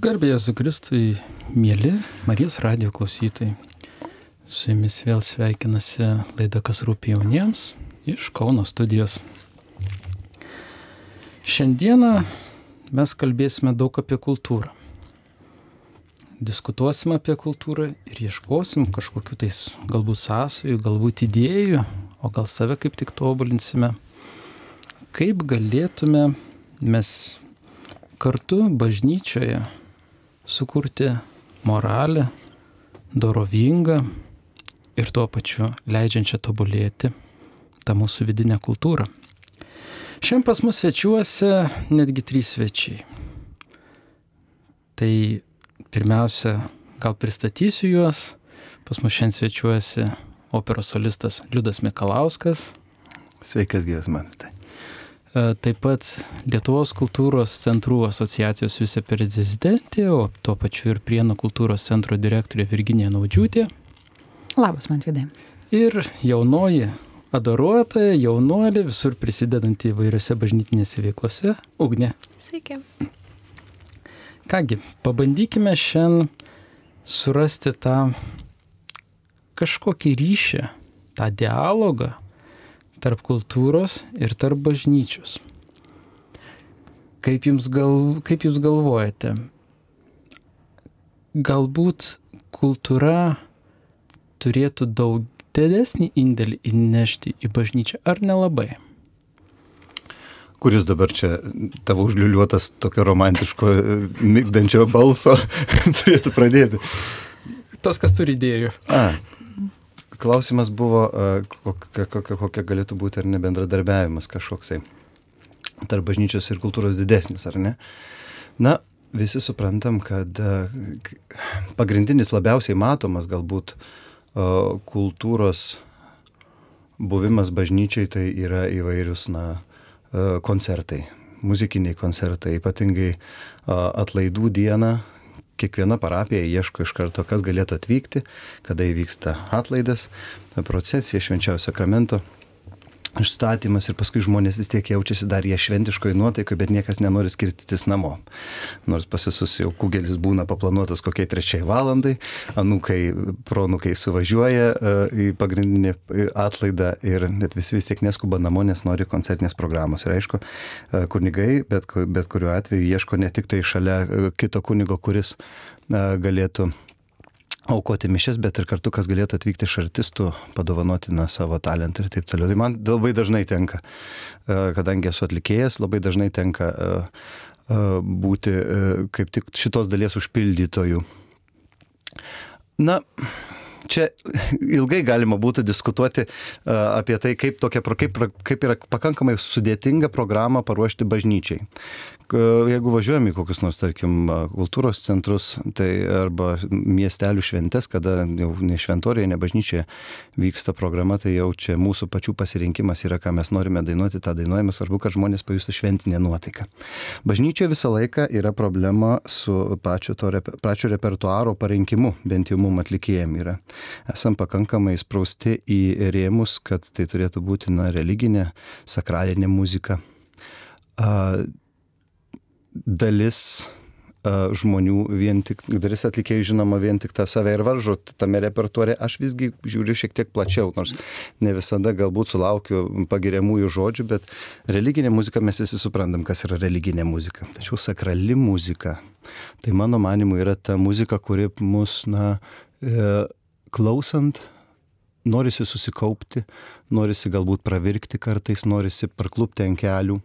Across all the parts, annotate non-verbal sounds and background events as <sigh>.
Garbėjai Zukristui, mėly Marijos radio klausytojai. Su jumis vėl sveikinasi laida Kas rūpi jauniems iš Kauno studijos. Šiandieną mes kalbėsime daug apie kultūrą. Diskutuosim apie kultūrą ir ieškosim kažkokiu tais galbūt sąsajų, galbūt idėjų, o gal save kaip tik tobulinsime. Kaip galėtume mes kartu bažnyčioje sukurti moralę, dorovingą ir tuo pačiu leidžiančią tobulėti tą mūsų vidinę kultūrą. Šiandien pas mus svečiuose netgi trys svečiai. Tai pirmiausia, gal pristatysiu juos. Pas mus šiandien svečiuosi operos solistas Liudas Mikalauskas. Sveikas gyvas manas. E, taip pat Lietuvos kultūros centrų asociacijos viceprezidentė, o tuo pačiu ir Prienų kultūros centro direktorė Virginija Naudžiūtė. Labas, man vidai. Ir jaunoji adoruotoja, jaunuolė, visur prisidedanti įvairiose bažnytinėse veiklose, Ugne. Sveiki. Kągi, pabandykime šiandien surasti tą kažkokį ryšį, tą dialogą tarp kultūros ir tarp bažnyčios. Kaip, gal, kaip jūs galvojate, galbūt kultūra turėtų daug didesnį indėlį įnešti į bažnyčią, ar nelabai? Kuris dabar čia tavo užliuliuotas tokio romantiško, mygdančio balso <laughs> turėtų pradėti? Tas, kas turi idėjų. A, klausimas buvo, kokia, kokia, kokia galėtų būti ar ne bendradarbiavimas kažkoksai tarp bažnyčios ir kultūros didesnis, ar ne? Na, visi suprantam, kad pagrindinis labiausiai matomas galbūt kultūros buvimas bažnyčiai tai yra įvairius, na, koncertai, muzikiniai koncertai, ypatingai atlaidų dieną, kiekviena parapija ieško iš karto, kas galėtų atvykti, kada įvyksta atlaidas, procesija švenčiausio sakramento išstatymas ir paskui žmonės vis tiek jaučiasi dar jie šventiškoje nuotaikoje, bet niekas nenori skirstytis namo. Nors pasisus jau kugelis būna paplanuotas kokiai trečiai valandai, anukai, pronukai suvažiuoja uh, į pagrindinį atlaidą ir net visi vis tiek neskuba namo, nes nori koncertinės programos. Ir aišku, uh, kunigai, bet, bet kuriuo atveju ieško ne tik tai šalia kito kunigo, kuris galėtų aukoti mišes, bet ir kartu, kas galėtų atvykti iš artistų, padovanoti na, savo talentą ir taip toliau. Tai man labai dažnai tenka, e, kadangi esu atlikėjas, labai dažnai tenka e, e, būti kaip tik šitos dalies užpildytojų. Na, čia ilgai galima būtų diskutuoti apie tai, kaip, tokia, kaip, kaip yra pakankamai sudėtinga programą paruošti bažnyčiai jeigu važiuojam į kokius nors, tarkim, kultūros centrus, tai arba miestelių šventes, kada jau ne šventorėje, ne bažnyčioje vyksta programa, tai jau čia mūsų pačių pasirinkimas yra, ką mes norime dainuoti, tą dainuojame, svarbu, kad žmonės pajustų šventinę nuotaiką. Bažnyčioje visą laiką yra problema su pačio, to, pačio repertuaro parinkimu, bent jau mum atlikėjim yra. Esam pakankamai įsprausti į rėmus, kad tai turėtų būti na, religinė, sakralinė muzika dalis žmonių vien tik, dalis atlikėjų žinoma vien tik tą save ir varžo tame repertuare, aš visgi žiūriu šiek tiek plačiau, nors ne visada galbūt sulaukiu pagiriamųjų žodžių, bet religinė muzika mes visi suprantam, kas yra religinė muzika. Tačiau sakrali muzika, tai mano manimu yra ta muzika, kuri mus, na, e, klausant, norisi susikaupti, norisi galbūt pravirkti kartais, norisi parklupti ant kelių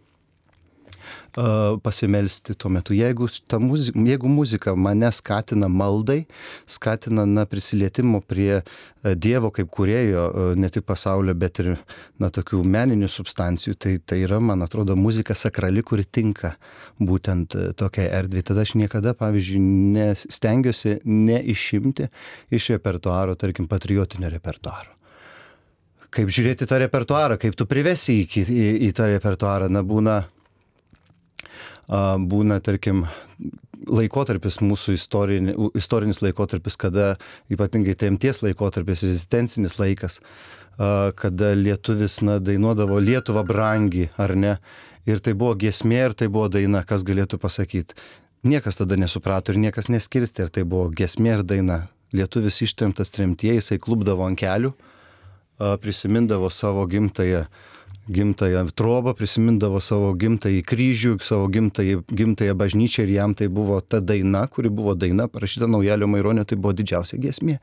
pasimelsti tuo metu. Jeigu, muzika, jeigu muzika mane skatina maldai, skatina na, prisilietimo prie Dievo kaip kurėjo ne tik pasaulio, bet ir na, tokių meninių substancijų, tai, tai yra, man atrodo, muzika sakrali, kuri tinka būtent tokiai erdvė. Tada aš niekada, pavyzdžiui, stengiuosi neišimti iš repertuaro, tarkim, patriotinio repertuaro kaip žiūrėti tą repertuarą, kaip tu privesi į, į, į tą repertuarą, na būna būna, tarkim, laikotarpis mūsų istorini, istorinis laikotarpis, kada ypatingai tremties laikotarpis, rezistencinis laikas, kada lietuvis na, dainuodavo Lietuvą brangi, ar ne. Ir tai buvo giesmė, ir tai buvo daina, kas galėtų pasakyti. Niekas tada nesuprato ir niekas neskirstė, ar tai buvo gesmė ar daina. Lietuvis ištremtas tremtie, jisai klubdavo ant kelių, prisimindavo savo gimtają, gimtają trobą, prisimindavo savo gimtąjį kryžių, savo gimtąjį, gimtąją bažnyčią ir jam tai buvo ta daina, kuri buvo daina, parašyta naujalio Maironio, tai buvo didžiausia gesmė.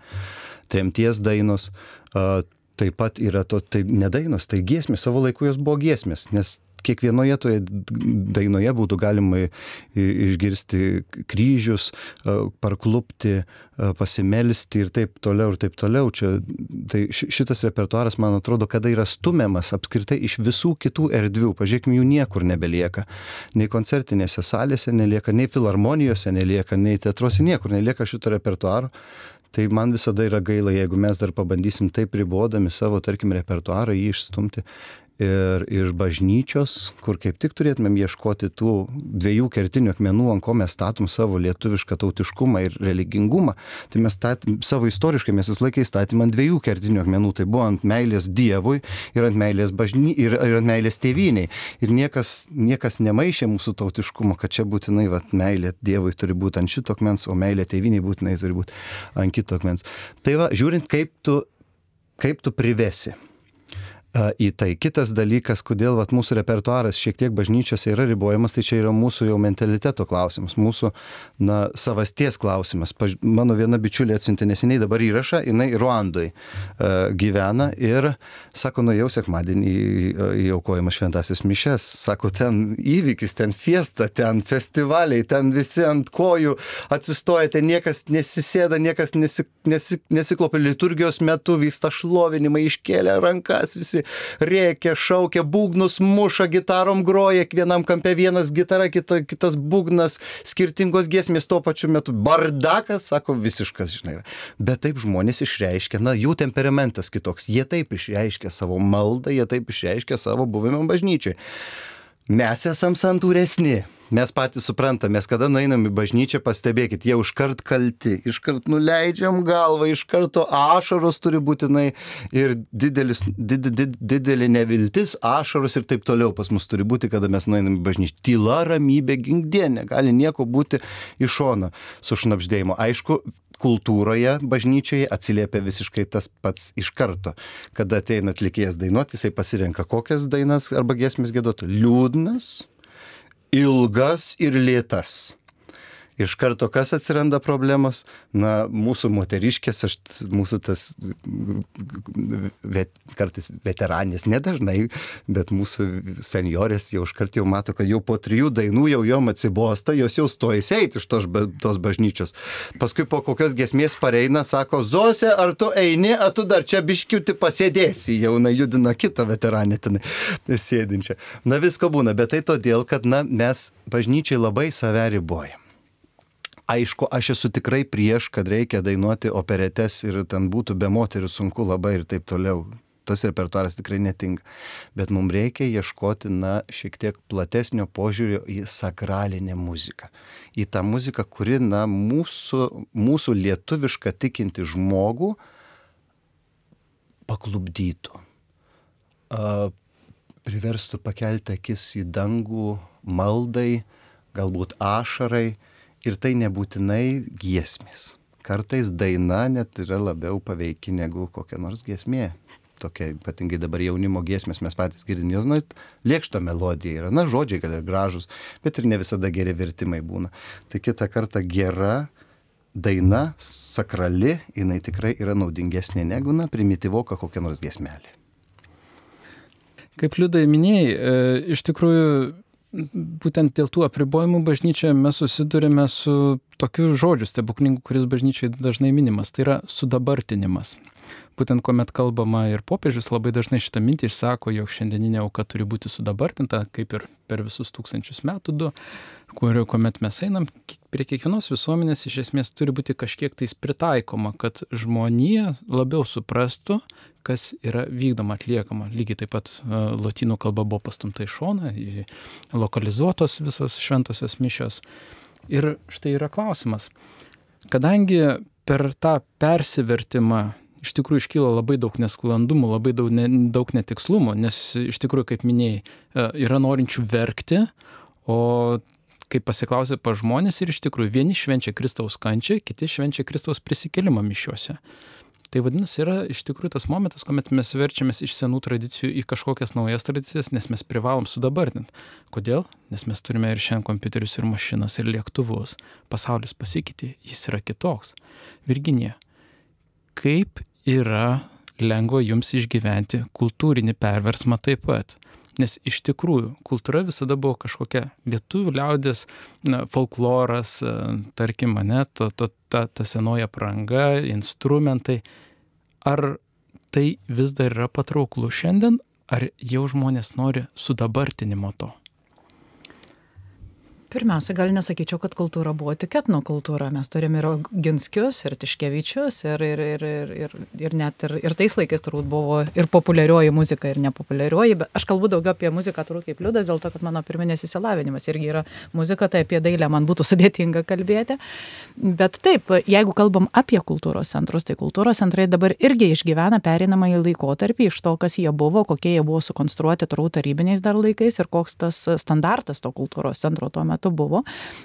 Tremties dainos, taip pat yra to, tai nedainos, tai giesmės, savo laiku jos buvo giesmės, nes kiekvienoje toje dainoje būtų galima išgirsti kryžius, parklupti, pasimelsti ir taip toliau ir taip toliau. Čia, tai šitas repertuaras, man atrodo, kada yra stumiamas apskritai iš visų kitų erdvių. Pažiūrėkime, jų niekur nebelieka. Nei koncertinėse salėse nelieka, nei filharmonijose nelieka, nei teatruose niekur nelieka šito repertuaro. Tai man visada yra gaila, jeigu mes dar pabandysim taip ribodami savo, tarkim, repertuarą jį išstumti ir iš bažnyčios, kur kaip tik turėtumėm ieškoti tų dviejų kertinių akmenų, ant ko mes statom savo lietuvišką tautiškumą ir religingumą. Tai mes statym, savo istoriškai mes vis laikai statėm ant dviejų kertinių akmenų. Tai buvo ant meilės Dievui ir ant meilės bažny ir, ir ant meilės tėviniai. Ir niekas, niekas nemaišė mūsų tautiškumo, kad čia būtinai vat, meilė Dievui turi būti ant šito akmens, o meilė tėviniai būtinai turi būti ant kito akmens. Tai va, žiūrint, kaip tu, kaip tu privesi į tai. Kitas dalykas, kodėl vat, mūsų repertuaras šiek tiek bažnyčiose yra ribojamas, tai čia yra mūsų jau mentaliteto klausimas, mūsų na, savasties klausimas. Paž... Mano viena bičiulė atsiuntė neseniai dabar įrašą, jinai Ruandui uh, gyvena ir sako, nuėjau sekmadienį į, į aukojimą šventasis mišes, sako, ten įvykis, ten fiesta, ten festivaliai, ten visi ant kojų atsistoja, ten niekas nesisėda, niekas nesi, nesi, nesiklopia liturgijos metu, vyksta šlovinimai, iškėlė rankas visi rėkia, šaukia, būgnus muša, gitarom groja, vienam kampe vienas gitara, kita, kitas būgnas, skirtingos giesmės tuo pačiu metu. Bardakas, sako, visiškas, žinai. Bet taip žmonės išreiškia, na, jų temperamentas kitoks. Jie taip išreiškia savo maldą, jie taip išreiškia savo buvimą bažnyčiai. Mes esam santūresni, Mes patys suprantam, mes kada nueinam į bažnyčią, pastebėkit, jie užkart kalti, iškart nuleidžiam galvą, iš karto ašaros turi būtinai ir didelis, did, did, didelė neviltis, ašaros ir taip toliau pas mus turi būti, kada mes nueinam į bažnyčią. Tyla, ramybė, gingdė, negali nieko būti iš šono su šnapždėjimu. Aišku, kultūroje bažnyčioje atsiliepia visiškai tas pats iš karto. Kada ateina atlikėjas dainuoti, jisai pasirenka kokias dainas arba giesmės gėdoti. Liūdnas, ilgas ir lėtas. Iš karto kas atsiranda problemos? Na, mūsų moteriškės, aš, mūsų tas vet, kartais veteranės, nedažnai, bet mūsų seniorės jau iškart jau mato, kad jau po trijų dainų jau jom atsibosta, jos jau stojasi eiti iš tos, tos bažnyčios. Paskui po kokios gesmės pareina, sako, Zose, ar tu eini, ar tu dar čia biškiuti pasėdėsi, jau na judina kitą veteranę ten sėdinčią. Na visko būna, bet tai todėl, kad na, mes bažnyčiai labai save ribojam. Aišku, aš esu tikrai prieš, kad reikia dainuoti operetes ir ten būtų be moterių sunku labai ir taip toliau. Tas repertuaras tikrai netinka. Bet mums reikia ieškoti, na, šiek tiek platesnio požiūrio į sakralinę muziką. Į tą muziką, kuri, na, mūsų, mūsų lietuvišką tikinti žmogų paklubdytų. Priverstų pakelti akis į dangų maldai, galbūt ašarai ir tai nebūtinai giesmės. Kartais daina net yra labiau paveiki negu kokia nors giesmė. Tokia ypatingai dabar jaunimo giesmės mes patys girdim, jos, na, lėkšto melodija yra, na, žodžiai, kad ir gražus, bet ir ne visada geri vertimai būna. Tai kitą kartą gera daina, sakrali, jinai tikrai yra naudingesnė negu, na, primityvoka kokia nors giesmelė. Kaip liudai minėjai, e, iš tikrųjų būtent dėl tų apribojimų bažnyčioje mes susidurime su tokiu žodžiu stebuklingu, kuris bažnyčiai dažnai minimas, tai yra sudabartinimas. Būtent kuomet kalbama ir popiežius labai dažnai šitą mintį išsako, jog šiandieninė auka turi būti sudabartinta, kaip ir per visus tūkstančius metų du, kurio kuomet mes einam, prie kiekvienos visuomenės iš esmės turi būti kažkiek tais pritaikoma, kad žmonija labiau suprastų, kas yra vykdoma, atliekama. Lygiai taip pat e, lotynų kalba buvo pastumta į šoną, lokalizuotos visos šventosios mišios. Ir štai yra klausimas. Kadangi per tą persivertimą iš tikrųjų iškyla labai daug nesklandumų, labai daug, ne, daug netikslumų, nes iš tikrųjų, kaip minėjai, e, yra norinčių verkti, o kaip pasiklausė pa žmonės ir iš tikrųjų vieni švenčia Kristaus kančią, kiti švenčia Kristaus prisikelimą mišiuose. Tai vadinasi, yra iš tikrųjų tas momentas, kuomet mes verčiamės iš senų tradicijų į kažkokias naujas tradicijas, nes mes privalom sudabartinti. Kodėl? Nes mes turime ir šiandien kompiuterius, ir mašinas, ir lėktuvus. Pasaulis pasikeitė, jis yra kitoks. Virginija, kaip yra lengva jums išgyventi kultūrinį perversmą taip pat? Nes iš tikrųjų kultūra visada buvo kažkokia lietuvių liaudės na, folkloras, tarkim, ne, to, to, ta, ta senoja pranga, instrumentai. Ar tai vis dar yra patrauklu šiandien, ar jau žmonės nori sudabartinimo to? Pirmiausia, gal nesakyčiau, kad kultūra buvo tik etnokultūra. Mes turime ir Ginskius, ir Tiškevičius, ir, ir, ir, ir, ir, ir net ir, ir tais laikais turbūt buvo ir populiarioji muzika, ir nepopuliarioji. Bet aš kalbu daugiau apie muziką turbūt kaip liudas, dėl to, kad mano pirminės įsilavinimas irgi yra muzika, tai apie dailę man būtų <laughs> sudėtinga kalbėti. Bet taip, jeigu kalbam apie kultūros centrus, tai kultūros centrai dabar irgi išgyvena perinamąjį laikotarpį iš to, kas jie buvo, kokie jie buvo sukonstruoti turbūt tarybiniais dar laikais ir koks tas standartas to kultūros centro tuo metu metu buvo.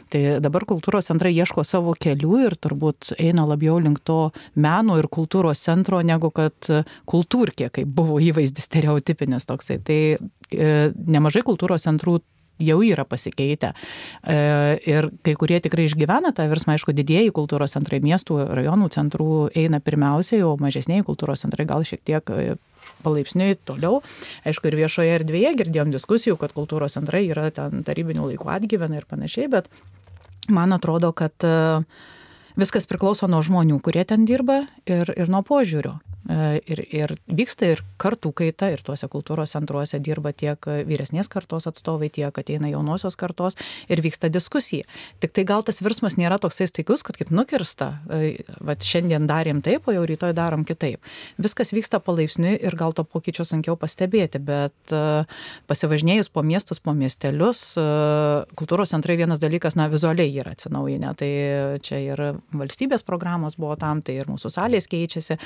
Tai dabar kultūros centrai ieško savo kelių ir turbūt eina labiau link to meno ir kultūros centro, negu kad kultūrkė, kaip buvo įvaizdis stereotipinis toksai. Tai e, nemažai kultūros centrų jau yra pasikeitę. E, ir kai kurie tikrai išgyvena tą virsmą, aišku, didieji kultūros centrai miestų, rajonų centrų eina pirmiausiai, o mažesniai kultūros centrai gal šiek tiek e, palaipsniui toliau. Aišku, ir viešoje erdvėje girdėjom diskusijų, kad kultūros centrai yra ten tarybinių laikų atgyvena ir panašiai, bet man atrodo, kad e, viskas priklauso nuo žmonių, kurie ten dirba ir, ir nuo požiūrio. E, ir, ir vyksta ir kartų kaita, ir tuose kultūros centruose dirba tiek vyresnės kartos atstovai, tiek ateina jaunosios kartos ir vyksta diskusija. Tik tai gal tas virsmas nėra toksai staigus, kad kaip nukirsta, e, va šiandien darėm taip, o jau rytoj darom kitaip. Viskas vyksta palaipsniui ir gal to pokyčio sunkiau pastebėti, bet e, pasivažinėjus po miestus, po miestelius, kultūros centrai vienas dalykas, na, vizualiai yra atsinaujinę. Tai čia ir valstybės programos buvo tam, tai ir mūsų salės keičiasi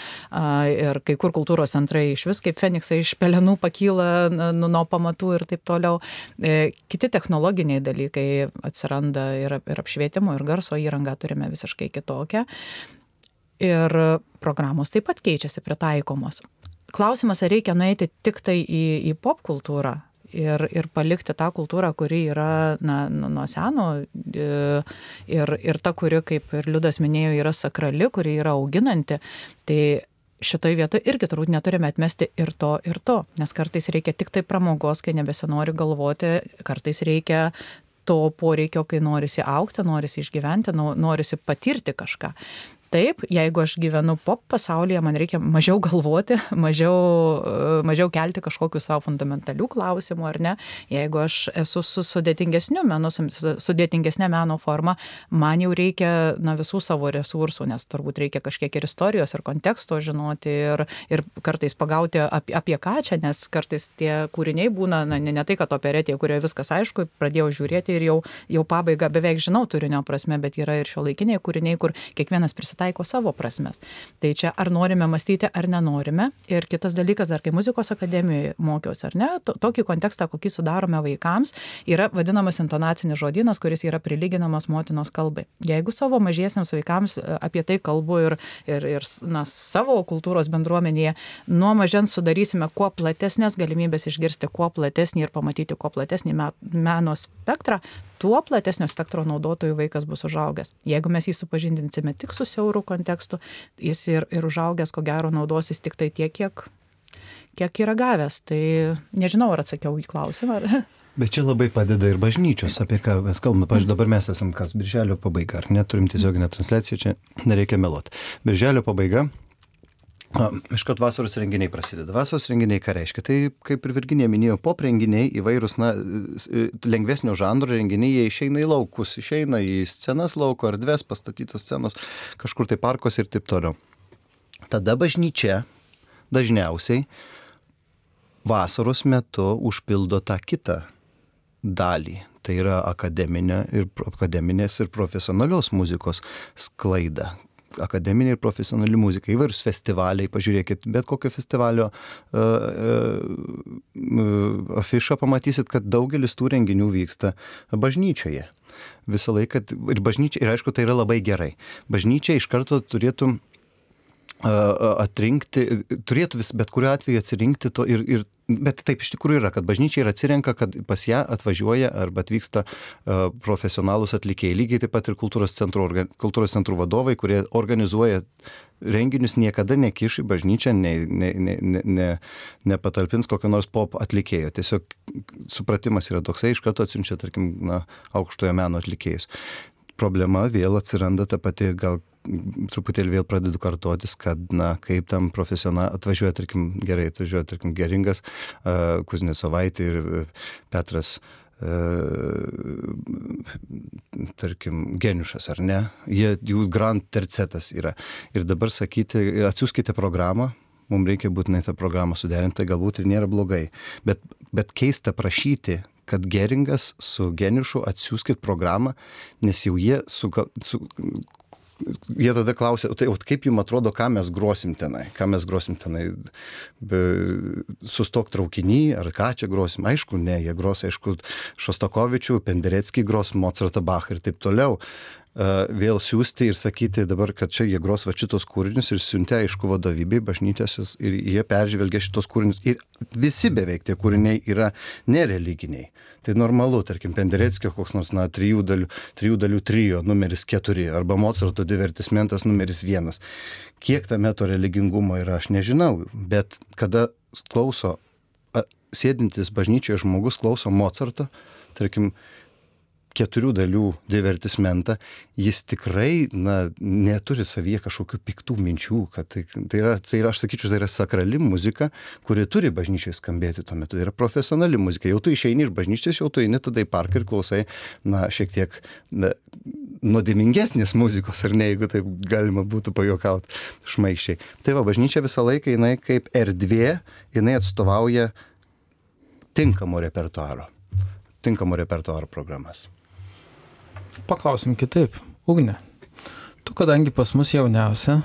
ir kai kur kultūros centrai iš vis kaip Feniksai iš pelenų pakyla nu, nuo pamatų ir taip toliau. E, kiti technologiniai dalykai atsiranda ir, ir apšvietimo, ir garso įranga turime visiškai kitokią. Ir programos taip pat keičiasi, pritaikomos. Klausimas, ar reikia nueiti tik tai į, į pop kultūrą, ir, ir palikti tą kultūrą, kuri yra na, nu, nuo seno e, ir, ir ta, kuri, kaip ir Liudas minėjo, yra sakrali, kuri yra auginanti. Tai šitoj vietoj irgi turbūt neturime atmesti ir to, ir to, nes kartais reikia tik tai pramogos, kai nebesinori galvoti, kartais reikia to poreikio, kai norisi aukti, norisi išgyventi, norisi patirti kažką taip jeigu aš gyvenu pop pasaulyje man reikia mažiau galvoti <laughs> mažiau mažiau kelti kažkokių sau fundamentalių klausimų ar ne? Jeigu aš esu su sudėtingesniu menu su sudėtingesne meno forma man jau reikia na visų savo resursų nes turbūt reikia kažkiek ir istorijos ir konteksto žinoti ir ir kartais pagauti apie apie ką čia nes kartais tie kūriniai būna na ne ne tai kad operetė kurioje viskas aišku pradėjau žiūrėti ir jau jau pabaigą beveik žinau turinio prasme bet yra ir šiuolaikiniai kūriniai kur kiekvienas prisitaiko taiko savo prasmes. Tai čia ar norime mąstyti, ar nenorime. Ir kitas dalykas, dar kai muzikos akademijoje mokiausi, ar ne, tokį kontekstą, kokį sudarome vaikams, yra vadinamas intonacinis žodynas, kuris yra prilyginamas motinos kalbai. Jeigu savo mažiesiams vaikams e, apie tai kalbu ir, ir, ir na, savo kultūros bendruomenėje, nuo mažens sudarysime kuo platesnės galimybės išgirsti kuo platesnį ir pamatyti kuo platesnį meno spektrą, tuo platesnio spektro naudotojų vaikas bus užaugęs. Jeigu mes jį supažindinsime tik su siauru kontekstu, jis ir, ir užaugęs, ko gero, naudosis tik tai tiek, kiek, kiek yra gavęs. Tai nežinau, ar atsakiau į klausimą. Ar... Bet čia labai padeda ir bažnyčios, apie ką mes kalbame. Pavyzdžiui, dabar mes esam kas, birželio pabaiga, ar neturim tiesioginę transliaciją, čia nereikia meluoti. Birželio pabaiga, Iškart vasaros renginiai prasideda. Vasaros renginiai ką reiškia? Tai kaip ir Virginija minėjo, pop renginiai įvairūs, na, lengvesnio žanro renginiai, jie išeina į laukus, išeina į scenas lauko, erdvės, pastatytos scenos, kažkur tai parkos ir taip toliau. Tada bažnyčia dažniausiai vasaros metu užpildo tą kitą dalį. Tai yra akademinė ir, akademinės ir profesionalios muzikos sklaida, akademinė ir profesionali muzika, įvairūs festivaliai, pažiūrėkit, bet kokio festivalio uh, uh, afišą pamatysit, kad daugelis tų renginių vyksta bažnyčioje. Visą laiką ir bažnyčia, ir aišku, tai yra labai gerai. Bažnyčia iš karto turėtų atrinkti, turėtų vis bet kuriuo atveju atsirinkti to ir, ir Bet taip iš tikrųjų yra, kad bažnyčia ir atsirenka, kad pas ją atvažiuoja arba atvyksta uh, profesionalus atlikėjai. Lygiai taip pat ir kultūros centrų, kultūros centrų vadovai, kurie organizuoja renginius, niekada nekiš į bažnyčią, ne, ne, ne, ne, ne, nepatalpins kokio nors pop atlikėjo. Tiesiog supratimas yra toksai, iš karto atsiunčia, tarkim, na, aukštojo meno atlikėjus problema vėl atsiranda ta pati, gal truputėlį vėl pradedu kartotis, kad, na, kaip tam profesionalai atvažiuoja, tarkim, gerai, atvažiuoja, tarkim, Geringas, uh, Kuznesovaitė ir Petras tarkim, geniušas, ar ne, jie, jų grand tercetas yra. Ir dabar sakyti, atsiųskite programą, mums reikia būtinai tą programą suderinti, tai galbūt ir nėra blogai. Bet, bet keista prašyti, kad Geringas su Geniušu atsiųskit programą, nes jau jie su, su jie tada klausia, tai o kaip jums atrodo, ką mes grosim tenai, ką mes grosim tenai, be, sustok traukinį, ar ką čia grosim, aišku, ne, jie gros, aišku, Šostakovičių, Penderecki gros, Mozartą Bach ir taip toliau vėl siūsti ir sakyti dabar, kad čia jie gros va šitos kūrinius ir siuntė aišku vadovybei, bažnytėsis ir jie peržvelgia šitos kūrinius ir visi beveik tie kūriniai yra nereliginiai. Tai normalu, tarkim, Pendereckio koks nors, na, trijų dalių, trijų dalių trijo numeris keturi arba Mozarto divertismentas numeris vienas. Kiek tame to religingumo yra, aš nežinau, bet kada klauso, sėdintis bažnyčioje žmogus klauso Mozarto, tarkim, keturių dalių divertismentą, jis tikrai na, neturi savyje kažkokių piktų minčių, kad tai, tai, yra, tai yra, aš sakyčiau, tai yra sakrali muzika, kuri turi bažnyčiai skambėti tuo metu. Tai yra profesionali muzika. Jau tu išeini iš bažnyčios, jau tu eini tada į parką ir klausai, na, šiek tiek na, nuodimingesnės muzikos, ar ne, jeigu taip galima būtų pajokauti šmaiščiai. Tai va, bažnyčia visą laiką jinai kaip erdvė, jinai atstovauja tinkamo repertuaro tinkamo repertuaro programas. Paklausim kitaip. Ugne, tu kadangi pas mus jauniausia,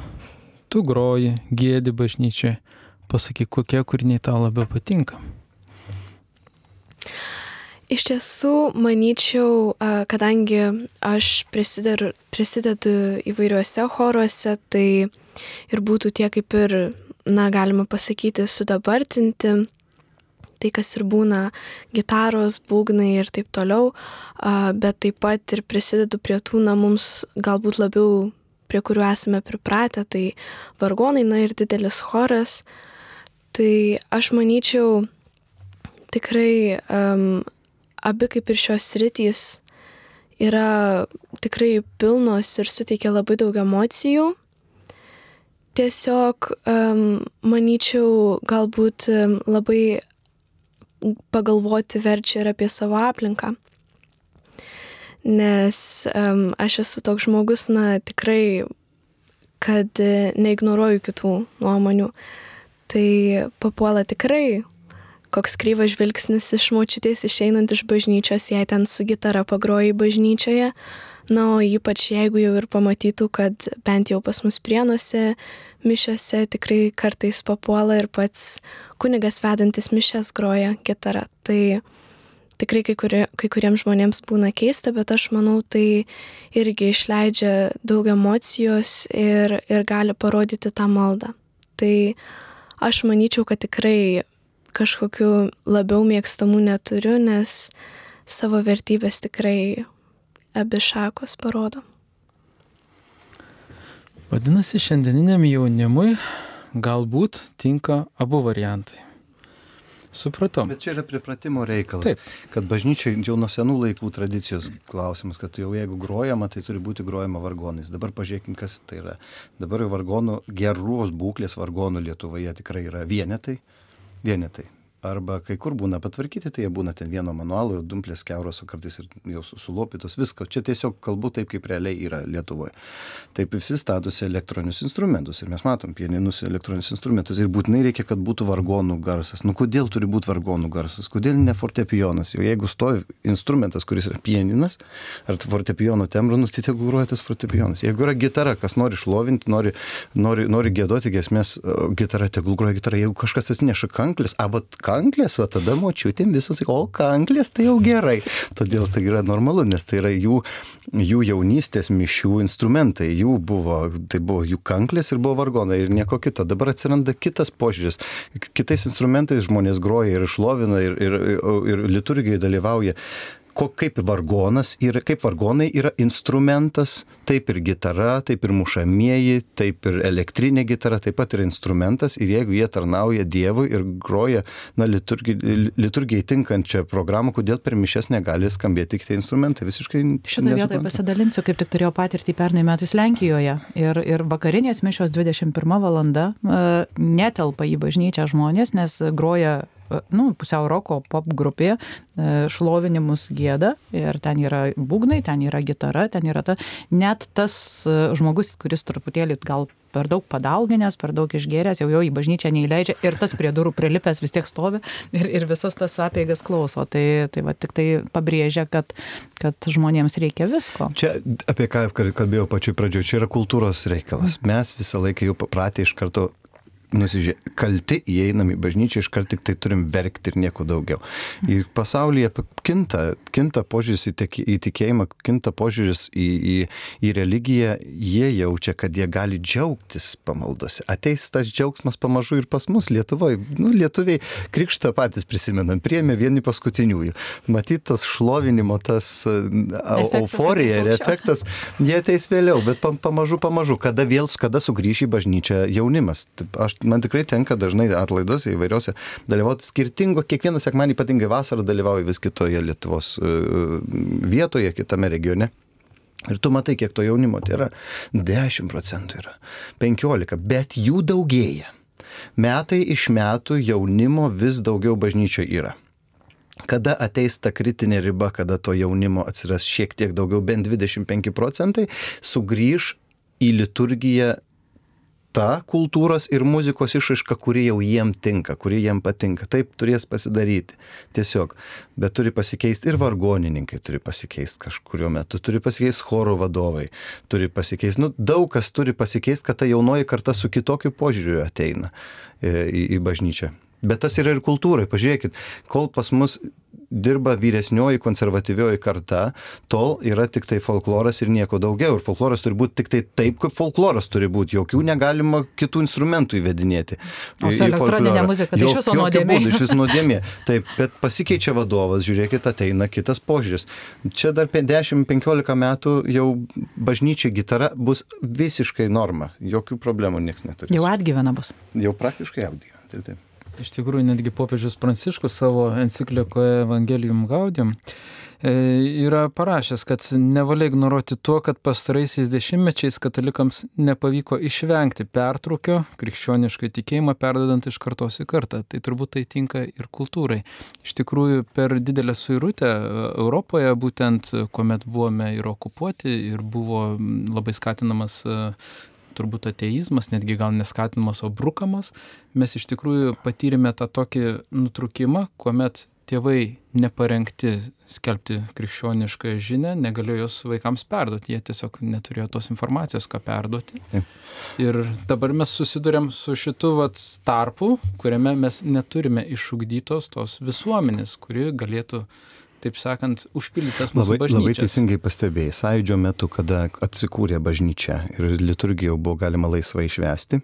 tu groji, gėdi bažnyčiai, pasakyk, kokie kūriniai tau labiau patinka. Iš tiesų, manyčiau, kadangi aš prisidedu, prisidedu įvairiuose choruose, tai ir būtų tie kaip ir, na, galima pasakyti, sudabartinti tai, kas ir būna gitaros, būgnai ir taip toliau, bet taip pat ir prisidedu prie tų, na, mums galbūt labiau, prie kurių esame pripratę, tai vargonai, na ir didelis choras. Tai aš manyčiau, tikrai um, abi kaip ir šios rytys yra tikrai pilnos ir suteikia labai daug emocijų. Tiesiog, um, manyčiau, galbūt um, labai pagalvoti verčia ir apie savo aplinką. Nes um, aš esu toks žmogus, na tikrai, kad neignoruoju kitų nuomonių. Tai papuola tikrai koks kryvas žvilgsnis iš močiutės išeinant iš bažnyčios, jei ten su gitara pagroji bažnyčioje. Na, o ypač jeigu jau ir pamatytų, kad bent jau pas mus prienuose mišiose tikrai kartais papuola ir pats kunigas vedantis mišes groja gitarą. Tai tikrai kai, kurie, kai kuriems žmonėms būna keista, bet aš manau, tai irgi išleidžia daug emocijos ir, ir gali parodyti tą maldą. Tai aš manyčiau, kad tikrai kažkokiu labiau mėgstamų neturiu, nes savo vertybės tikrai abi šakos parodo. Vadinasi, šiandieniniam jaunimui galbūt tinka abu variantai. Supratau. Bet čia yra pripratimo reikalas, Taip. kad bažnyčia jau nuo senų laikų tradicijos klausimas, kad jau jeigu grojama, tai turi būti grojama vargonais. Dabar pažiūrėkime, kas tai yra. Dabar vargonų, geros būklės vargonų Lietuvoje tikrai yra vienetai. Vienetai. Arba kai kur būna patvarkyti, tai jie būna ten vieno manualo, dumplės keuros, o kartais ir jau sulopytos, visko. Čia tiesiog kalbu taip, kaip realiai yra Lietuvoje. Taip visi statosi elektroninius instrumentus ir mes matom pieninus elektroninius instrumentus ir būtinai reikia, kad būtų vargonų garsas. Nu kodėl turi būti vargonų garsas, kodėl ne fortepijonas? Jau jeigu stovi instrumentas, kuris yra pieninas ar fortepijono tembro, nu tai tegu groja tas fortepijonas. Jeigu yra gitara, kas nori šlovinti, nori, nori, nori gėdoti gesmės, gitara tegul groja gitara. Jeigu kažkas atsineša kanklės, a vat kanklės, va tada močiutėm visus, o kanklės tai jau gerai. Todėl tai yra normalu, nes tai yra jų, jų jaunystės mišių instrumentai. Jų buvo, tai buvo jų kanklės ir buvo vargonai ir nieko kito. Dabar atsiranda kitas požiūris. Kitais instrumentais žmonės groja ir šlovina ir, ir, ir liturgijoje dalyvauja ko, kaip vargonas ir kaip vargonai yra instrumentas, taip ir gitara, taip ir mušamieji, taip ir elektrinė gitara, taip pat yra instrumentas ir jeigu jie tarnauja Dievui ir groja na, liturgijai, liturgijai tinkančią programą, kodėl per mišes negali skambėti tik tie instrumentai, visiškai. Šitą vietą pasidalinsiu, kaip tik turėjau patirtį pernai metais Lenkijoje ir, ir vakarinės mišios 21 valanda uh, netelpa į bažnyčią žmonės, nes groja nu, pusiau roko pop grupė, e, šlovinimus gėda ir ten yra būgnai, ten yra gitara, ten yra ta, net tas e, žmogus, kuris truputėlį gal per daug padauginęs, per daug išgėręs, jau jo į bažnyčią neįleidžia ir tas prie durų prilipęs vis tiek stovi ir, ir visas tas apėgas klauso. Tai, tai va, tik tai pabrėžia, kad, kad žmonėms reikia visko. Čia apie ką kalbėjau pačioj pradžioje, čia yra kultūros reikalas. Mes visą laiką jau papratę iš karto nusižė, kalti įeinam į bažnyčią, iškart tik tai turim verkti ir nieko daugiau. Ir pasaulyje kinta, kinta požiūris į, teki, į tikėjimą, kinta požiūris į, į, į religiją, jie jaučia, kad jie gali džiaugtis pamaldose. Ateis tas džiaugsmas pamažu ir pas mus Lietuvoje. Nu, lietuviai krikštą patys prisimenam, priemė vieni paskutiniųjų. Matyt, tas šlovinimo, tas efektas, euforija ir efektas, jie ateis vėliau, bet pamažu, pamažu, kada vėl, kada sugrįš į bažnyčią jaunimas. Aš man tikrai tenka dažnai atlaidose įvairiose dalyvauti skirtingo, kiekvieną sekmanį ypatingai vasarą dalyvauju vis kitoje Lietuvos e, vietoje, kitame regione. Ir tu matai, kiek to jaunimo tai yra. 10 procentų yra, 15, bet jų daugėja. Metai iš metų jaunimo vis daugiau bažnyčioje yra. Kada ateis ta kritinė riba, kada to jaunimo atsiras šiek tiek daugiau, bent 25 procentai, sugrįž į liturgiją ta kultūros ir muzikos išraiška, kuri jau jiem tinka, kuri jiem patinka. Taip turės pasidaryti. Tiesiog. Bet turi pasikeisti ir vargonininkai turi pasikeisti kažkurio metu, turi pasikeisti choro vadovai, turi pasikeisti, nu, daug kas turi pasikeisti, kad ta jaunoji karta su kitokiu požiūriu ateina e, į, į bažnyčią. Bet tas yra ir kultūrai. Pažiūrėkit, kol pas mus dirba vyresnioji konservatyvioji karta, tol yra tik tai folkloras ir nieko daugiau. Ir folkloras turi būti tik tai taip, kaip folkloras turi būti. Jokių negalima kitų instrumentų įvedinėti. O su elektroninė muzika, tai iš viso nuodėmė. Iš viso <laughs> nuodėmė. Taip, bet pasikeičia vadovas, žiūrėkit, ateina kitas požiūris. Čia dar 10-15 metų jau bažnyčia gitara bus visiškai norma. Jokių problemų niekas neturi. Jau atgyvena bus. Jau praktiškai atgyvena. Taip, taip. Iš tikrųjų, netgi popiežius Pranciškus savo enciklikoje Evangelium Gaudium e, yra parašęs, kad nevalia ignoruoti tuo, kad pastaraisiais dešimtmečiais katalikams nepavyko išvengti pertrūkio krikščionišką tikėjimą perdodant iš kartos į kartą. Tai turbūt tai tinka ir kultūrai. Iš tikrųjų, per didelę suirutę Europoje, būtent kuomet buvome ir okupuoti, ir buvo labai skatinamas turbūt ateizmas, netgi gal neskatinamas, o brukamas, mes iš tikrųjų patyrėme tą tokį nutrukimą, kuomet tėvai neparengti skelbti krikščionišką žinę, negalėjo jos vaikams perduoti, jie tiesiog neturėjo tos informacijos, ką perduoti. Taip. Ir dabar mes susidurėm su šitu vat, tarpu, kuriame mes neturime išugdytos tos visuomenės, kuri galėtų taip sakant, užpildytas mūsų labai, bažnyčias. Labai teisingai pastebėjai, sąjūdžio metu, kada atsikūrė bažnyčia ir liturgija jau buvo galima laisvai išvesti,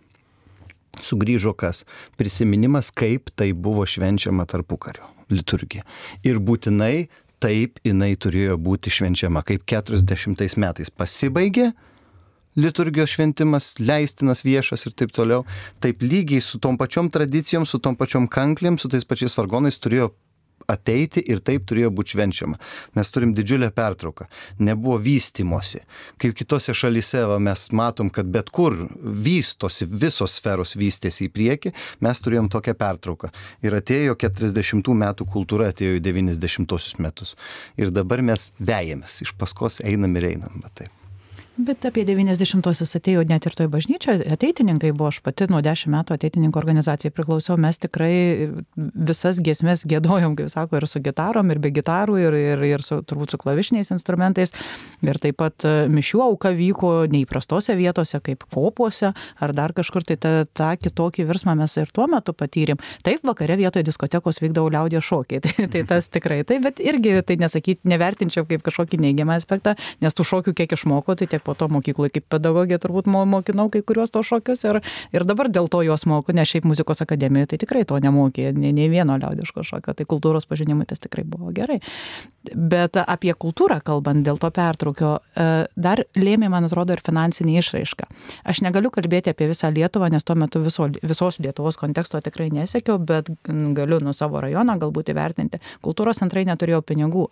sugrįžo kas? Prisiminimas, kaip tai buvo švenčiama tarpu kario liturgija. Ir būtinai taip jinai turėjo būti švenčiama, kaip 40 metais pasibaigė, liturgijos šventimas, leistinas viešas ir taip toliau. Taip lygiai su tom pačiom tradicijom, su tom pačiom kanklėm, su tais pačiais vargonais turėjo ateiti ir taip turėjo būti švenčiama. Mes turim didžiulę pertrauką. Nebuvo vystimosi. Kaip kitose šalyse va, mes matom, kad bet kur vystosi, visos sferos vystėsi į priekį, mes turėjom tokią pertrauką. Ir atėjo 40 metų kultūra, atėjo į 90 metus. Ir dabar mes vejamės, iš paskos einam ir einam. Va, taip. Bet apie 90-osius atėjo net ir toj bažnyčioje, ateitininkai buvo, aš pati nuo 10 metų ateitininkų organizacijai priklausiau, mes tikrai visas giesmės gėdojom, kaip sako, ir su gitarom, ir be gitarų, ir, ir, ir su, turbūt su klavišiniais instrumentais. Ir taip pat e, mišių auka vyko neįprastose vietose, kaip kopuose, ar dar kažkur, tai tą, tą kitokį virsmą mes ir tuo metu patyrėm. Taip, vakare vietoje diskotekos vykdavo liaudė šokiai, <laughs> tai, tai tas tikrai tai, bet irgi tai nesakyti, nevertinčiau kaip kažkokį neigiamą aspektą, nes tų šokių kiek išmoko, tai tiek po to mokykloje kaip pedagogė turbūt mokinau kai kuriuos to šokius ir, ir dabar dėl to juos moku, nes šiaip muzikos akademijoje tai tikrai to nemokė, nei, nei vieno liaudiško šokio, tai kultūros pažinimai tas tikrai buvo gerai. Bet apie kultūrą kalbant, dėl to pertraukio, e, dar lėmė, man atrodo, ir finansinė išraiška. Aš negaliu kalbėti apie visą Lietuvą, nes tuo metu viso, visos Lietuvos konteksto tikrai nesiekiau, bet galiu nuo savo rajoną galbūt įvertinti. Kultūros centrai neturėjo pinigų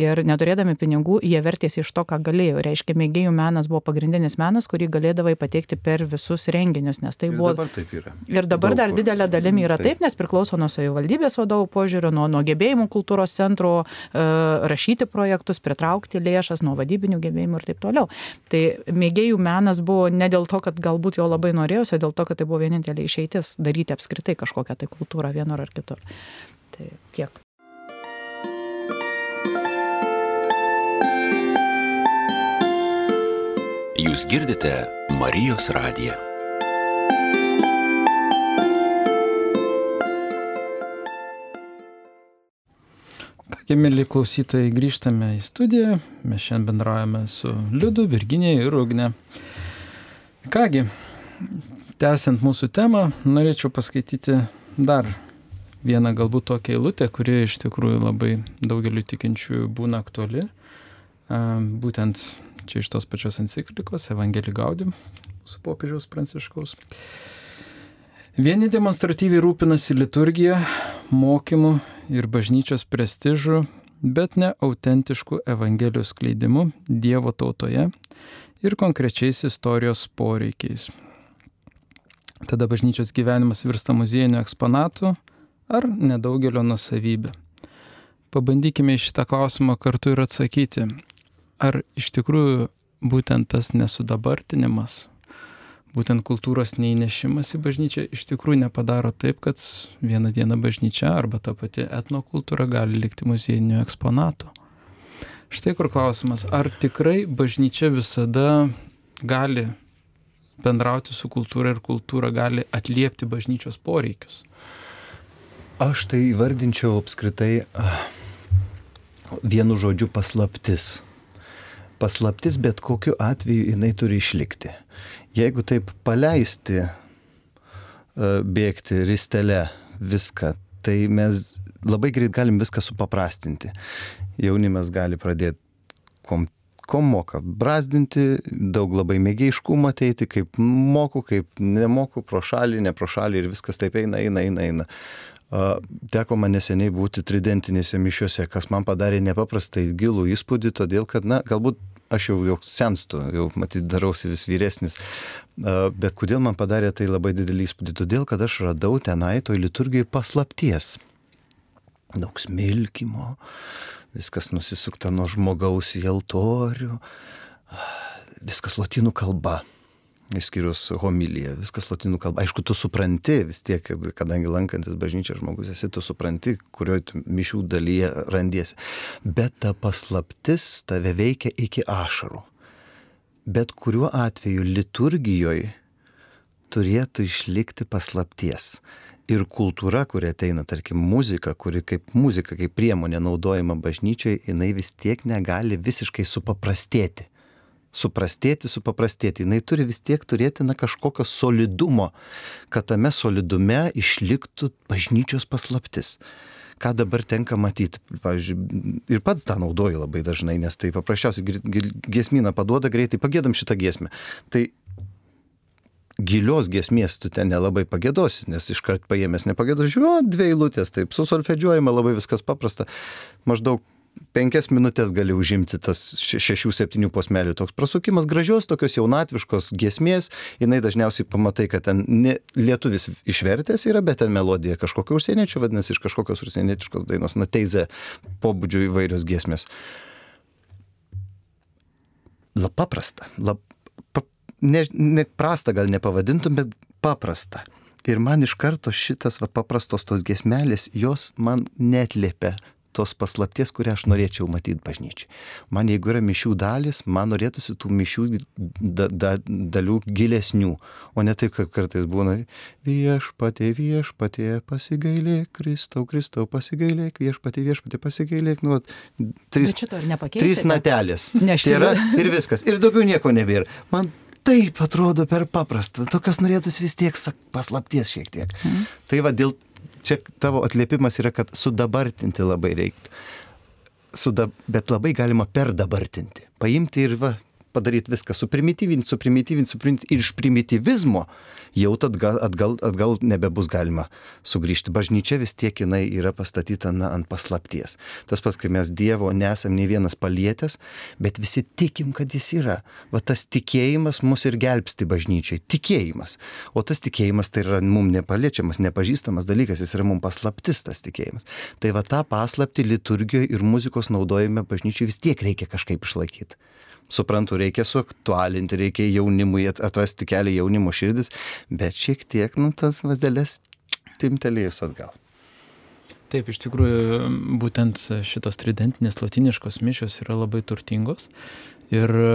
ir neturėdami pinigų jie vertėsi iš to, ką galėjo. Reiškia, mėgėjų menas buvo pagrindinis menas, kurį galėdavai pateikti per visus renginius, nes tai ir buvo... Dabar taip yra. Ir dabar Daug dar kur. didelė dalimi yra Taip. taip, nes priklauso nuo savivaldybės vadovų požiūrio, nuo, nuo gebėjimų kultūros centro e, rašyti projektus, pritraukti lėšas, nuo vadybinių gebėjimų ir taip toliau. Tai mėgėjų menas buvo ne dėl to, kad galbūt jo labai norėjosi, o dėl to, kad tai buvo vienintelė išeitis daryti apskritai kažkokią tai kultūrą vienur ar kitur. Tai tiek. Jūs girdite Marijos radiją. Kągi, mėly klausytojai, grįžtame į studiją. Mes šiandien bendraujame su Liudu, Virginija ir Ugne. Kągi, tęsiant mūsų temą, norėčiau paskaityti dar vieną galbūt tokią eilutę, kuri iš tikrųjų labai daugeliu tikinčiųjų būna aktuali. Būtent čia iš tos pačios enciklikos Evangelį Gaudim, mūsų popiežiaus pranciškaus. Vieni demonstratyviai rūpinasi liturgija, mokymu ir bažnyčios prestižu, bet ne autentišku Evangelijos skleidimu Dievo tautoje ir konkrečiais istorijos poreikiais. Tada bažnyčios gyvenimas virsta muziejiniu eksponatu ar nedaugelio nusavybė. Pabandykime į šitą klausimą kartu ir atsakyti, ar iš tikrųjų būtent tas nesudabartinimas, būtent kultūros neįnešimas į bažnyčią iš tikrųjų nepadaro taip, kad vieną dieną bažnyčia arba ta pati etnokultūra gali likti muziejiniu eksponatu. Štai kur klausimas, ar tikrai bažnyčia visada gali bendrauti su kultūra ir kultūra gali atliepti bažnyčios poreikius? Aš tai įvardinčiau apskritai ah, vienu žodžiu paslaptis. Paslaptis bet kokiu atveju jinai turi išlikti. Jeigu taip paleisti, e, bėgti ristelę viską, tai mes labai greit galim viską supaprastinti. Jaunimas gali pradėti kom, kom moka brazdinti, daug labai mėgėjiškumo ateiti, kaip moku, kaip nemoku, pro šalį, ne pro šalį ir viskas taip eina, eina, eina, eina. Teko man neseniai būti tridentinėse mišiuose, kas man padarė nepaprastai gilų įspūdį, todėl kad, na, galbūt aš jau, jau senstu, jau matyt darausi vis vyresnis, bet kodėl man padarė tai labai didelį įspūdį? Todėl, kad aš radau tenai toj liturgijai paslapties. Daug smilkimo, viskas nusisukta nuo žmogaus į altorių, viskas lotynų kalba. Išskyrus homiliją, viskas latinų kalba. Aišku, tu supranti vis tiek, kadangi lankantis bažnyčia žmogus esi, tu supranti, kurioje mišių dalyje randiesi. Bet ta paslaptis tave veikia iki ašarų. Bet kuriuo atveju liturgijoje turėtų išlikti paslapties. Ir kultūra, kuri ateina, tarkim, muzika, kuri kaip muzika, kaip priemonė naudojama bažnyčioje, jinai vis tiek negali visiškai supaprastėti suprastėti, supaprastėti. Jis turi vis tiek turėti na, kažkokio solidumo, kad tame solidume išliktų bažnyčios paslaptis. Ką dabar tenka matyti, pavyzdžiui, ir pats tą naudoju labai dažnai, nes tai paprasčiausiai giesmyną paduoda greitai, pagėdam šitą giesmę. Tai gilios giesmės tu ten nelabai pagėdosi, nes iškart paėmęs nepagėdos, žiūrėjau, dvi eilutės, taip, susolfedžiuojama labai viskas paprasta. Maždaug penkias minutės gali užimti tas še- šešių, septynių posmelių toks prasukimas, gražios tokios jaunatviškos giesmės, jinai dažniausiai pamatai, kad ten ne, lietuvis išvertęs yra, bet ten melodija kažkokio užsieniečių, vadinasi, iš kažkokios užsienietiškos dainos, na teize pobūdžio įvairios giesmės. La paprasta, la, pa, ne, ne prasta gal nepavadintum, bet paprasta. Ir man iš karto šitas va, paprastos tos gesmelės, jos man netlėpia tos paslapties, kurią aš norėčiau matyti bažnyčiai. Man jeigu yra mišių dalis, man norėtųsi tų mišių da, da, dalių gilesnių, o ne taip, kaip kartais būna viešpatė, viešpatė, pasigailėk, Kristau, Kristau, pasigailėk, viešpatė, viešpatė, pasigailėk. Nu, vat, trys, trys natelės. <laughs> Ne, Tai yra ir viskas. Ir daugiau nieko nebėra. Man taip atrodo per paprasta. Tokios norėtųsi vis tiek paslapties šiek tiek. Mm. Tai va dėl čia tavo atliepimas yra, kad sudabartinti labai reiktų. Suda, bet labai galima perdabartinti. Paimti ir va, padaryti viską, suprimityvinti, suprimityvinti, suprimityvinti. Ir iš primityvizmo jau atgal, atgal, atgal nebebus galima sugrįžti. Bažnyčia vis tiek jinai yra pastatyta na, ant paslapties. Tas pats, kai mes Dievo nesam nei vienas palietęs, bet visi tikim, kad jis yra. Va tas tikėjimas mus ir gelbsti bažnyčiai. Tikėjimas. O tas tikėjimas tai yra mums nepaliečiamas, nepažįstamas dalykas, jis yra mums paslaptis tas tikėjimas. Tai va tą paslapti liturgijoje ir muzikos naudojime bažnyčiai vis tiek reikia kažkaip išlaikyti. Suprantu, reikia suaktualinti, reikia jaunimui at- atrasti kelią jaunimo širdis, bet šiek tiek, nu, tas vazelės timtelėjus atgal. Taip, iš tikrųjų, būtent šitos tridentinės latiniškos mišios yra labai turtingos. Ir e,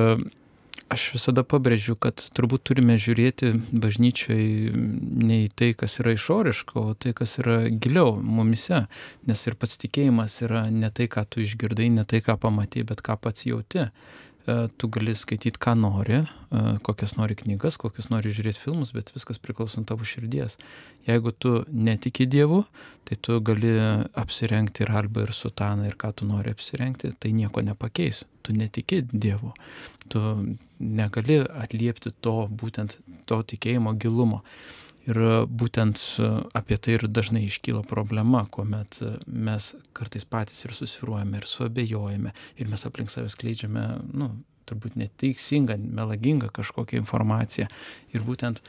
aš visada pabrėžiu, kad turbūt turime žiūrėti bažnyčiai ne į tai, kas yra išoriška, o tai, kas yra giliau mumise. Nes ir pats tikėjimas yra ne tai, ką tu išgirdai, ne tai, ką pamatai, bet ką pats jauti. E, Tu gali skaityti, ką nori, e, kokias nori knygas, kokius nori žiūrėti filmus, bet viskas priklauso nuo tavo širdies. Jeigu tu netiki Dievu, tai tu gali apsirengti ir albą, ir sutaną, ir ką tu nori apsirengti, tai nieko nepakeis. Tu netiki Dievu. Tu negali atliepti to būtent to tikėjimo gilumo. Ir būtent apie tai ir dažnai iškyla problema, kuomet mes kartais patys ir susiruojame, ir suabejojame, ir mes aplink savęs kleidžiame, nu, turbūt neteisingą, melagingą kažkokią informaciją. Ir būtent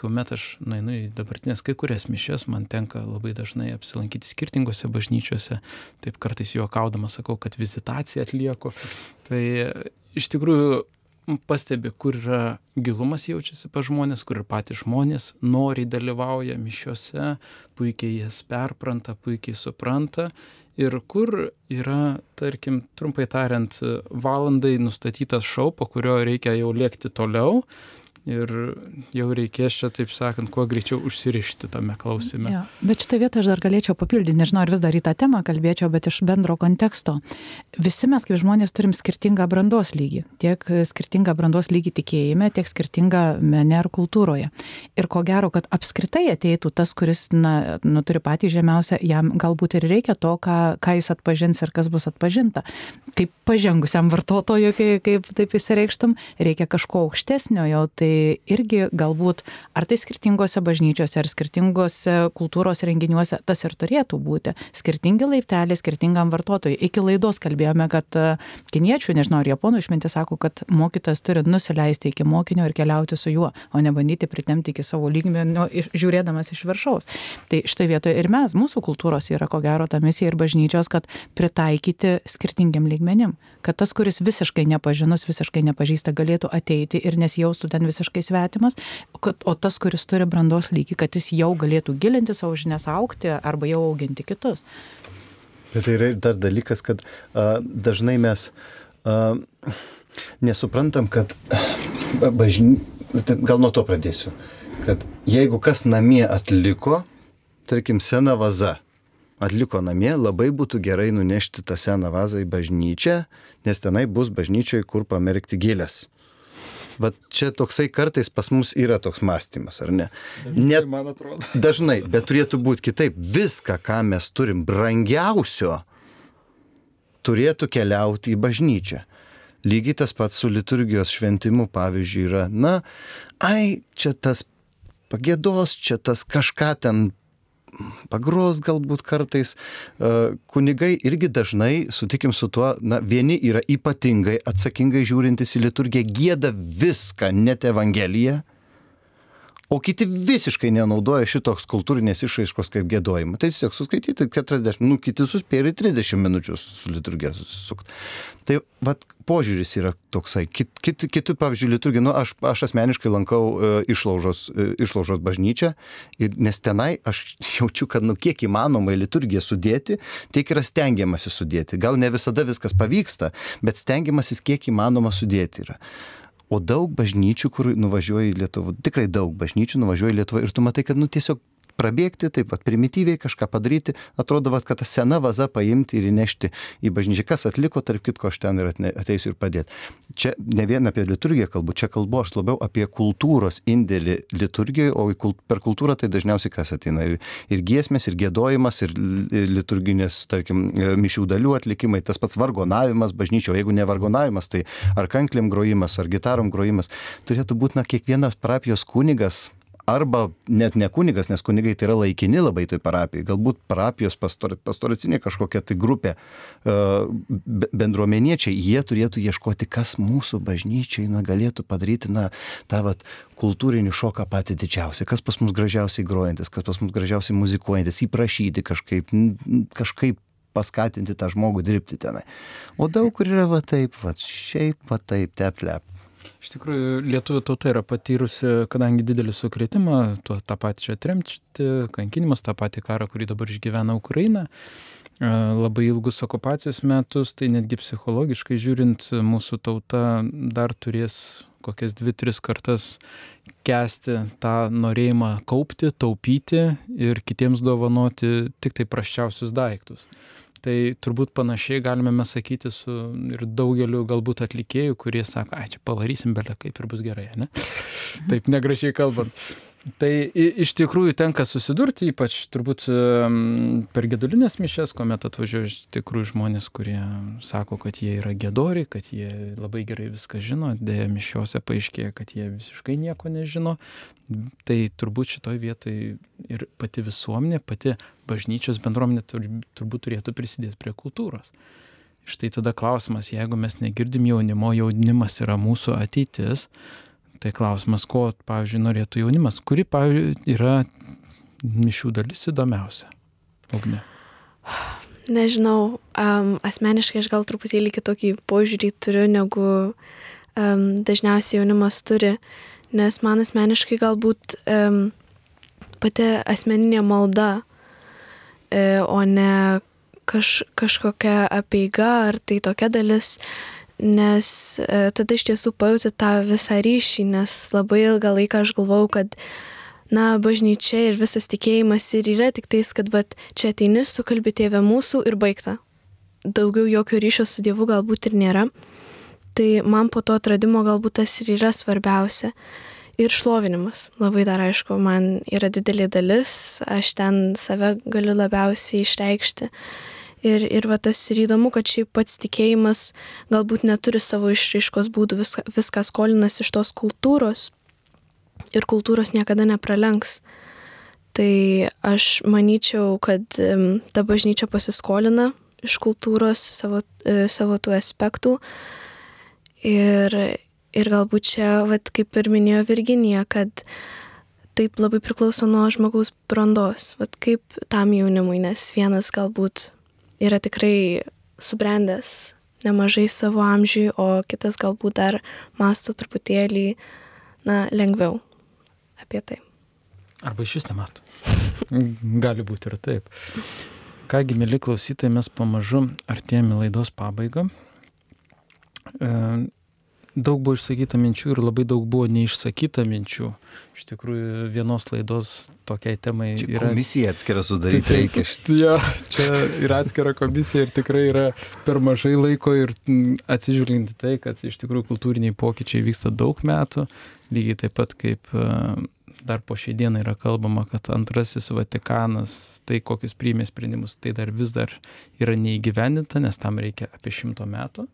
kuomet aš nueinu į dabartinės kai kurias mišes, man tenka labai dažnai apsilankyti skirtingose bažnyčiose, taip kartais juokaudamas sakau, kad vizitaciją atlieku. Tai iš tikrųjų pastebi, kur yra gilumas jaučiasi pa žmonės, kur ir patys žmonės noriai dalyvauja mišiuose, puikiai jas perpranta, puikiai supranta. Ir kur yra, tarkim, trumpai tariant, valandai nustatytas šau, po kurio reikia jau lėkti toliau, ir jau reikės čia, taip sakant, kuo greičiau užsirišti tame klausime. Ja, bet šitą vietą aš dar galėčiau papildyti, nežinau, ar vis dar į tą temą kalbėčiau, bet iš bendro konteksto. Visi mes kaip žmonės turim skirtingą brandos lygį. Tiek skirtingą brandos lygį tikėjime, tiek skirtingą mene ar kultūroje. Ir ko gero, kad apskritai ateitų tas, kuris na, nu, turi patį žemiausią, jam galbūt ir reikia to, ką, ką jis atpažins ir kas bus atpažinta. Kaip pažengusiam vartotojui, kaip, kaip taip įsireikštum, reikia kažko aukštesnio jau. Tai irgi galbūt ar tai skirtingose bažnyčiose, ar skirtingose kultūros renginiuose tas ir turėtų būti. Skirtingi laipteliai skirtingam vartotojui. Iki laidos kalbėjome, kad e, kiniečių, nežinau, ar japonų išmintis sako, kad mokytas turi nusileisti iki mokinio ir keliauti su juo, o ne bandyti pritemti iki savo lygmenio, žiūrėdamas iš viršaus. Tai šitoje vietoje ir mes, mūsų kultūros yra ko gero ta misija ir bažnyčios, kad pritaikyti skirtingiam lygmenim. Kad tas, kuris visiškai nepažinus, visiškai nepažįsta, galėtų ateiti ir nesijaustų ten visiškai svetimas, o kad, o tas, kuris turi brandos lygį, kad jis jau galėtų gilinti savo žinias aukti arba jau auginti kitus. Bet tai yra ir dar dalykas, kad a, dažnai mes a, nesuprantam, kad bažny... Gal nuo to pradėsiu. Kad jeigu kas namie atliko, tarkim, seną vazą, atliko namie, labai būtų gerai nunešti tą seną vazą į bažnyčią, nes tenai bus bažnyčioje, kur pamerkti gėlės. Vat čia toksai kartais pas mus yra toks mąstymas, ar ne? Net man atrodo. <laughs> Dažnai, bet turėtų būti kitaip. Viską, ką mes turim brangiausio, turėtų keliauti į bažnyčią. Lygiai tas pats su liturgijos šventimu, pavyzdžiui, yra, na, ai, čia tas pagėdos, čia tas kažką ten pagros galbūt kartais. E, kunigai irgi dažnai, sutikim su tuo, na, vieni yra ypatingai atsakingai žiūrintis į liturgiją, gėda viską, net Evangeliją, o kiti visiškai nenaudoja šitos kultūrinės išraiškos kaip gėdojimą. Tai tiesiog suskaityti 40, nu, kiti suspėja ir 30 minučių su liturgija susukti. Tai vat, požiūris yra toksai. Kit, kit, kiti, pavyzdžiui, liturgija, nu, aš, aš asmeniškai lankau e, išlaužos, e, išlaužos bažnyčią, ir, nes tenai aš <laughs> jaučiu, kad nu, kiek įmanoma į liturgiją sudėti, tiek yra stengiamasi sudėti. Gal ne visada viskas pavyksta, bet stengiamasis kiek įmanoma sudėti yra. O daug bažnyčių, kur nuvažiuoji į Lietuvą, tikrai daug bažnyčių nuvažiuoji į Lietuvą ir tu matai, kad nu tiesiog prabėgti, taip pat primityviai kažką padaryti, atrodo, vat, kad tą seną vazą paimti ir įnešti į bažnyčią. Kas atliko, tarp kitko, aš ten ir ateisiu ir padėti. Čia ne vien apie liturgiją kalbu, čia kalbu aš labiau apie kultūros indėlį liturgijoje, o per kultūrą tai dažniausiai kas ateina. Ir, ir giesmės, ir gėdojimas, ir liturginės, tarkim, mišių dalių atlikimai, tas pats vargonavimas bažnyčio, jeigu ne vargonavimas, tai ar kanklim grojimas, ar gitarom grojimas, turėtų būti, na, kiekvienas parapijos kunigas arba net ne kunigas, nes kunigai tai yra laikini labai toj parapijai, galbūt parapijos pastor, pastoracinė kažkokia tai grupė, e, bendruomeniečiai, jie turėtų ieškoti, kas mūsų bažnyčiai na, galėtų padaryti na, tą vat, kultūrinį šoką patį didžiausią, kas pas mus gražiausiai grojantis, kas pas mus gražiausiai muzikuojantis, įprašyti kažkaip, kažkaip paskatinti tą žmogų dirbti tenai. O daug kur yra va taip, va šiaip, va taip, teplep. Iš tikrųjų, lietuvių tauta yra patyrusi, kadangi didelį sukretimą, tuo tą patį čia tremčti, kankinimus, tą patį karą, kurį dabar išgyvena Ukraina, e, labai ilgus okupacijos metus, tai netgi psichologiškai žiūrint, mūsų tauta dar turės kokias dvi, tris kartas kesti tą norėjimą kaupti, taupyti ir kitiems dovanoti tik tai praščiausius daiktus. Tai turbūt panašiai galime mes sakyti su ir daugeliu galbūt atlikėjų, kurie sako, ai čia pavarysim belė, kaip ir bus gerai, ne? <laughs> Taip negražiai kalbant. Tai iš tikrųjų tenka susidurti, ypač turbūt per gedulinės mišes, kuomet atvažiuoja iš tikrųjų žmonės, kurie sako, kad jie yra gedori, kad jie labai gerai viską žino, dėja mišiuose paaiškėja, kad jie visiškai nieko nežino. Tai turbūt šitoj vietoj ir pati visuomenė, pati bažnyčios bendruomenė turbūt turėtų prisidėti prie kultūros. Štai tada klausimas, jeigu mes negirdim jaunimo, jaunimas yra mūsų ateitis, Tai klausimas, ko, pavyzdžiui, norėtų jaunimas, kuri, pavyzdžiui, yra mišių dalis įdomiausia. Ugne. Nežinau, um, asmeniškai aš gal truputėlį kitokį požiūrį turiu, negu um, dažniausiai jaunimas turi, nes man asmeniškai galbūt um, pati asmeninė malda, e, o ne kaž, kažkokia apieiga ar tai tokia dalis, nes e, tada iš tiesų pajauti tą visą ryšį, nes labai ilgą laiką aš galvau, kad, na, bažnyčia ir visas tikėjimas ir yra tik tais, kad, va, čia ateini, sukalbi tėvę mūsų ir baigta. Daugiau jokio ryšio su Dievu galbūt ir nėra. Tai man po to atradimo galbūt tas ir yra svarbiausia. Ir šlovinimas. Labai dar aišku, man yra didelė dalis, aš ten save galiu labiausiai išreikšti. Ir, ir va tas ir įdomu, kad šiaip pats tikėjimas galbūt neturi savo išraiškos būdų, viską, viską skolinas iš tos kultūros ir kultūros niekada nepralenks. Tai aš manyčiau, kad ta bažnyčia pasiskolina iš kultūros savo, e, savo tų aspektų. Ir, ir galbūt čia, vat, kaip ir minėjo Virginija, kad taip labai priklauso nuo žmogaus brandos, vat, kaip tam jaunimui, nes vienas galbūt yra tikrai subrendęs nemažai savo amžiui, o kitas galbūt dar masto truputėlį, na, lengviau apie tai. Arba iš vis nemato. <laughs> Gali būti ir taip. Kągi, mėly klausytojai, mes pamažu artėjame laidos pabaigą. E, daug buvo išsakyta minčių ir labai daug buvo neišsakyta minčių. Iš tikrųjų, vienos laidos tokiai temai čia yra. Komisija atskira sudaryti <laughs> reikia. jo, čia yra atskira komisija ir tikrai yra per mažai laiko ir atsižvelginti tai, kad iš tikrųjų kultūriniai pokyčiai vyksta daug metų, lygiai taip pat kaip e, dar po šiai dienai yra kalbama, kad antrasis Vatikanas, tai kokius priimė sprendimus, tai dar vis dar yra neįgyvendinta, nes tam reikia apie šimto metų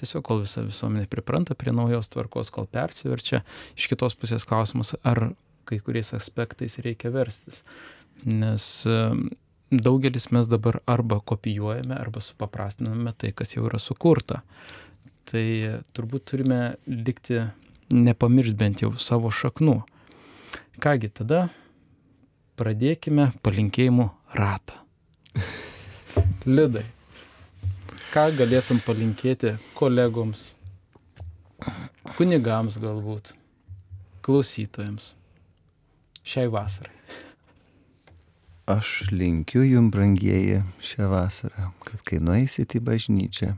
Tiesiog kol visa visuomenė pripranta prie naujos tvarkos, kol persiverčia. Iš kitos pusės klausimas, ar kai kuriais aspektais reikia verstis. Nes daugelis mes dabar arba kopijuojame, arba supaprastiname tai, kas jau yra sukurta. Tai turbūt turime likti, nepamiršti bent jau savo šaknų. Kągi, tada pradėkime palinkėjimų ratą. <laughs> Lidai, ką galėtum palinkėti kolegoms, kunigams galbūt, klausytojams šiai vasarai? Aš linkiu jum, brangieji, šią vasarą, kad kai nueisit į bažnyčią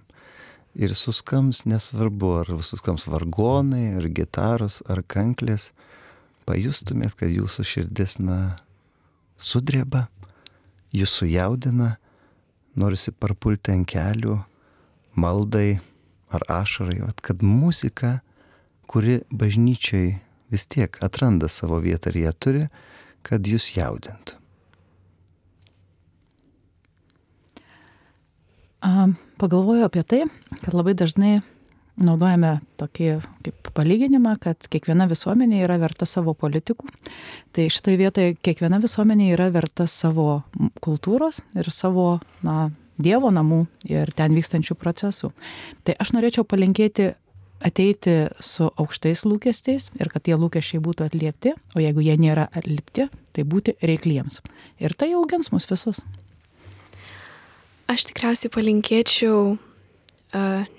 ir suskams nesvarbu, ar suskams vargonai, ar gitaros, ar kanklės, pajustumėt, kad jūsų širdis, na, sudreba, jūs sujaudina, norisi parpulti ant kelių, maldai ar ašarai, vat, kad muzika, kuri bažnyčiai vis tiek atranda savo vietą ir ją turi, kad jūs jaudintų. Pagalvoju apie tai, kad labai dažnai naudojame tokį kaip palyginimą, kad kiekviena visuomenė yra verta savo politikų. Tai šitoje vietoje kiekviena visuomenė yra verta savo kultūros ir savo, na, Dievo namų ir ten vykstančių procesų. Tai aš norėčiau palinkėti ateiti su aukštais lūkesčiais ir kad tie lūkesčiai būtų atliepti, o jeigu jie nėra atliepti, tai būti reikliems. Ir tai augins mus visus. Aš tikriausiai palinkėčiau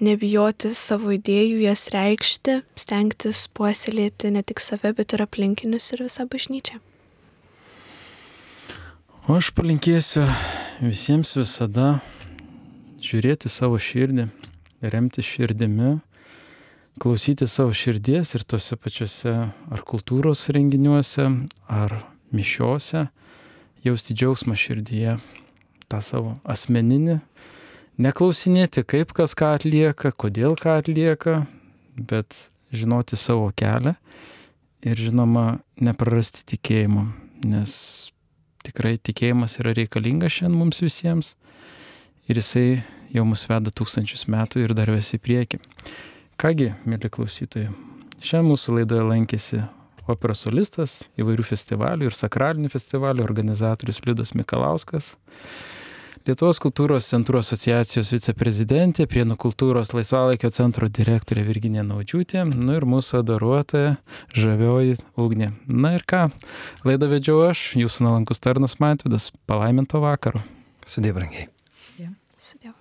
nebijoti savo idėjų, jas reikšti, stengtis puoselėti ne tik save, bet ir aplinkinius ir visą bažnyčią. O aš palinkėsiu visiems visada žiūrėti savo širdį, remti širdimi, klausyti savo širdies ir tose pačiose ar kultūros renginiuose, ar mišiuose, jausti džiaugsmą širdyje, tą savo asmeninį, neklausinėti, kaip kas ką atlieka, kodėl ką atlieka, bet žinoti savo kelią ir žinoma neprarasti tikėjimo, nes tikrai tikėjimas yra reikalingas šiandien mums visiems ir jisai jau mus veda tūkstančius metų ir dar ves į priekį. Kągi, mėly klausytojai, šiandien mūsų laidoje lankėsi operos solistas, įvairių festivalių ir sakralinių festivalių organizatorius Liudas Mikalauskas. Lietuvos kultūros centrų asociacijos viceprezidentė, Prienų kultūros laisvalaikio centro direktorė Virginė Naudžiūtė, nu ir mūsų adoruotoja žavioji ugnė. Na ir ką, laidą vedžiau aš, jūsų nalankus tarnas Matvidas, palaiminto vakaro. Sudė brangiai. Yeah. Sudėjau.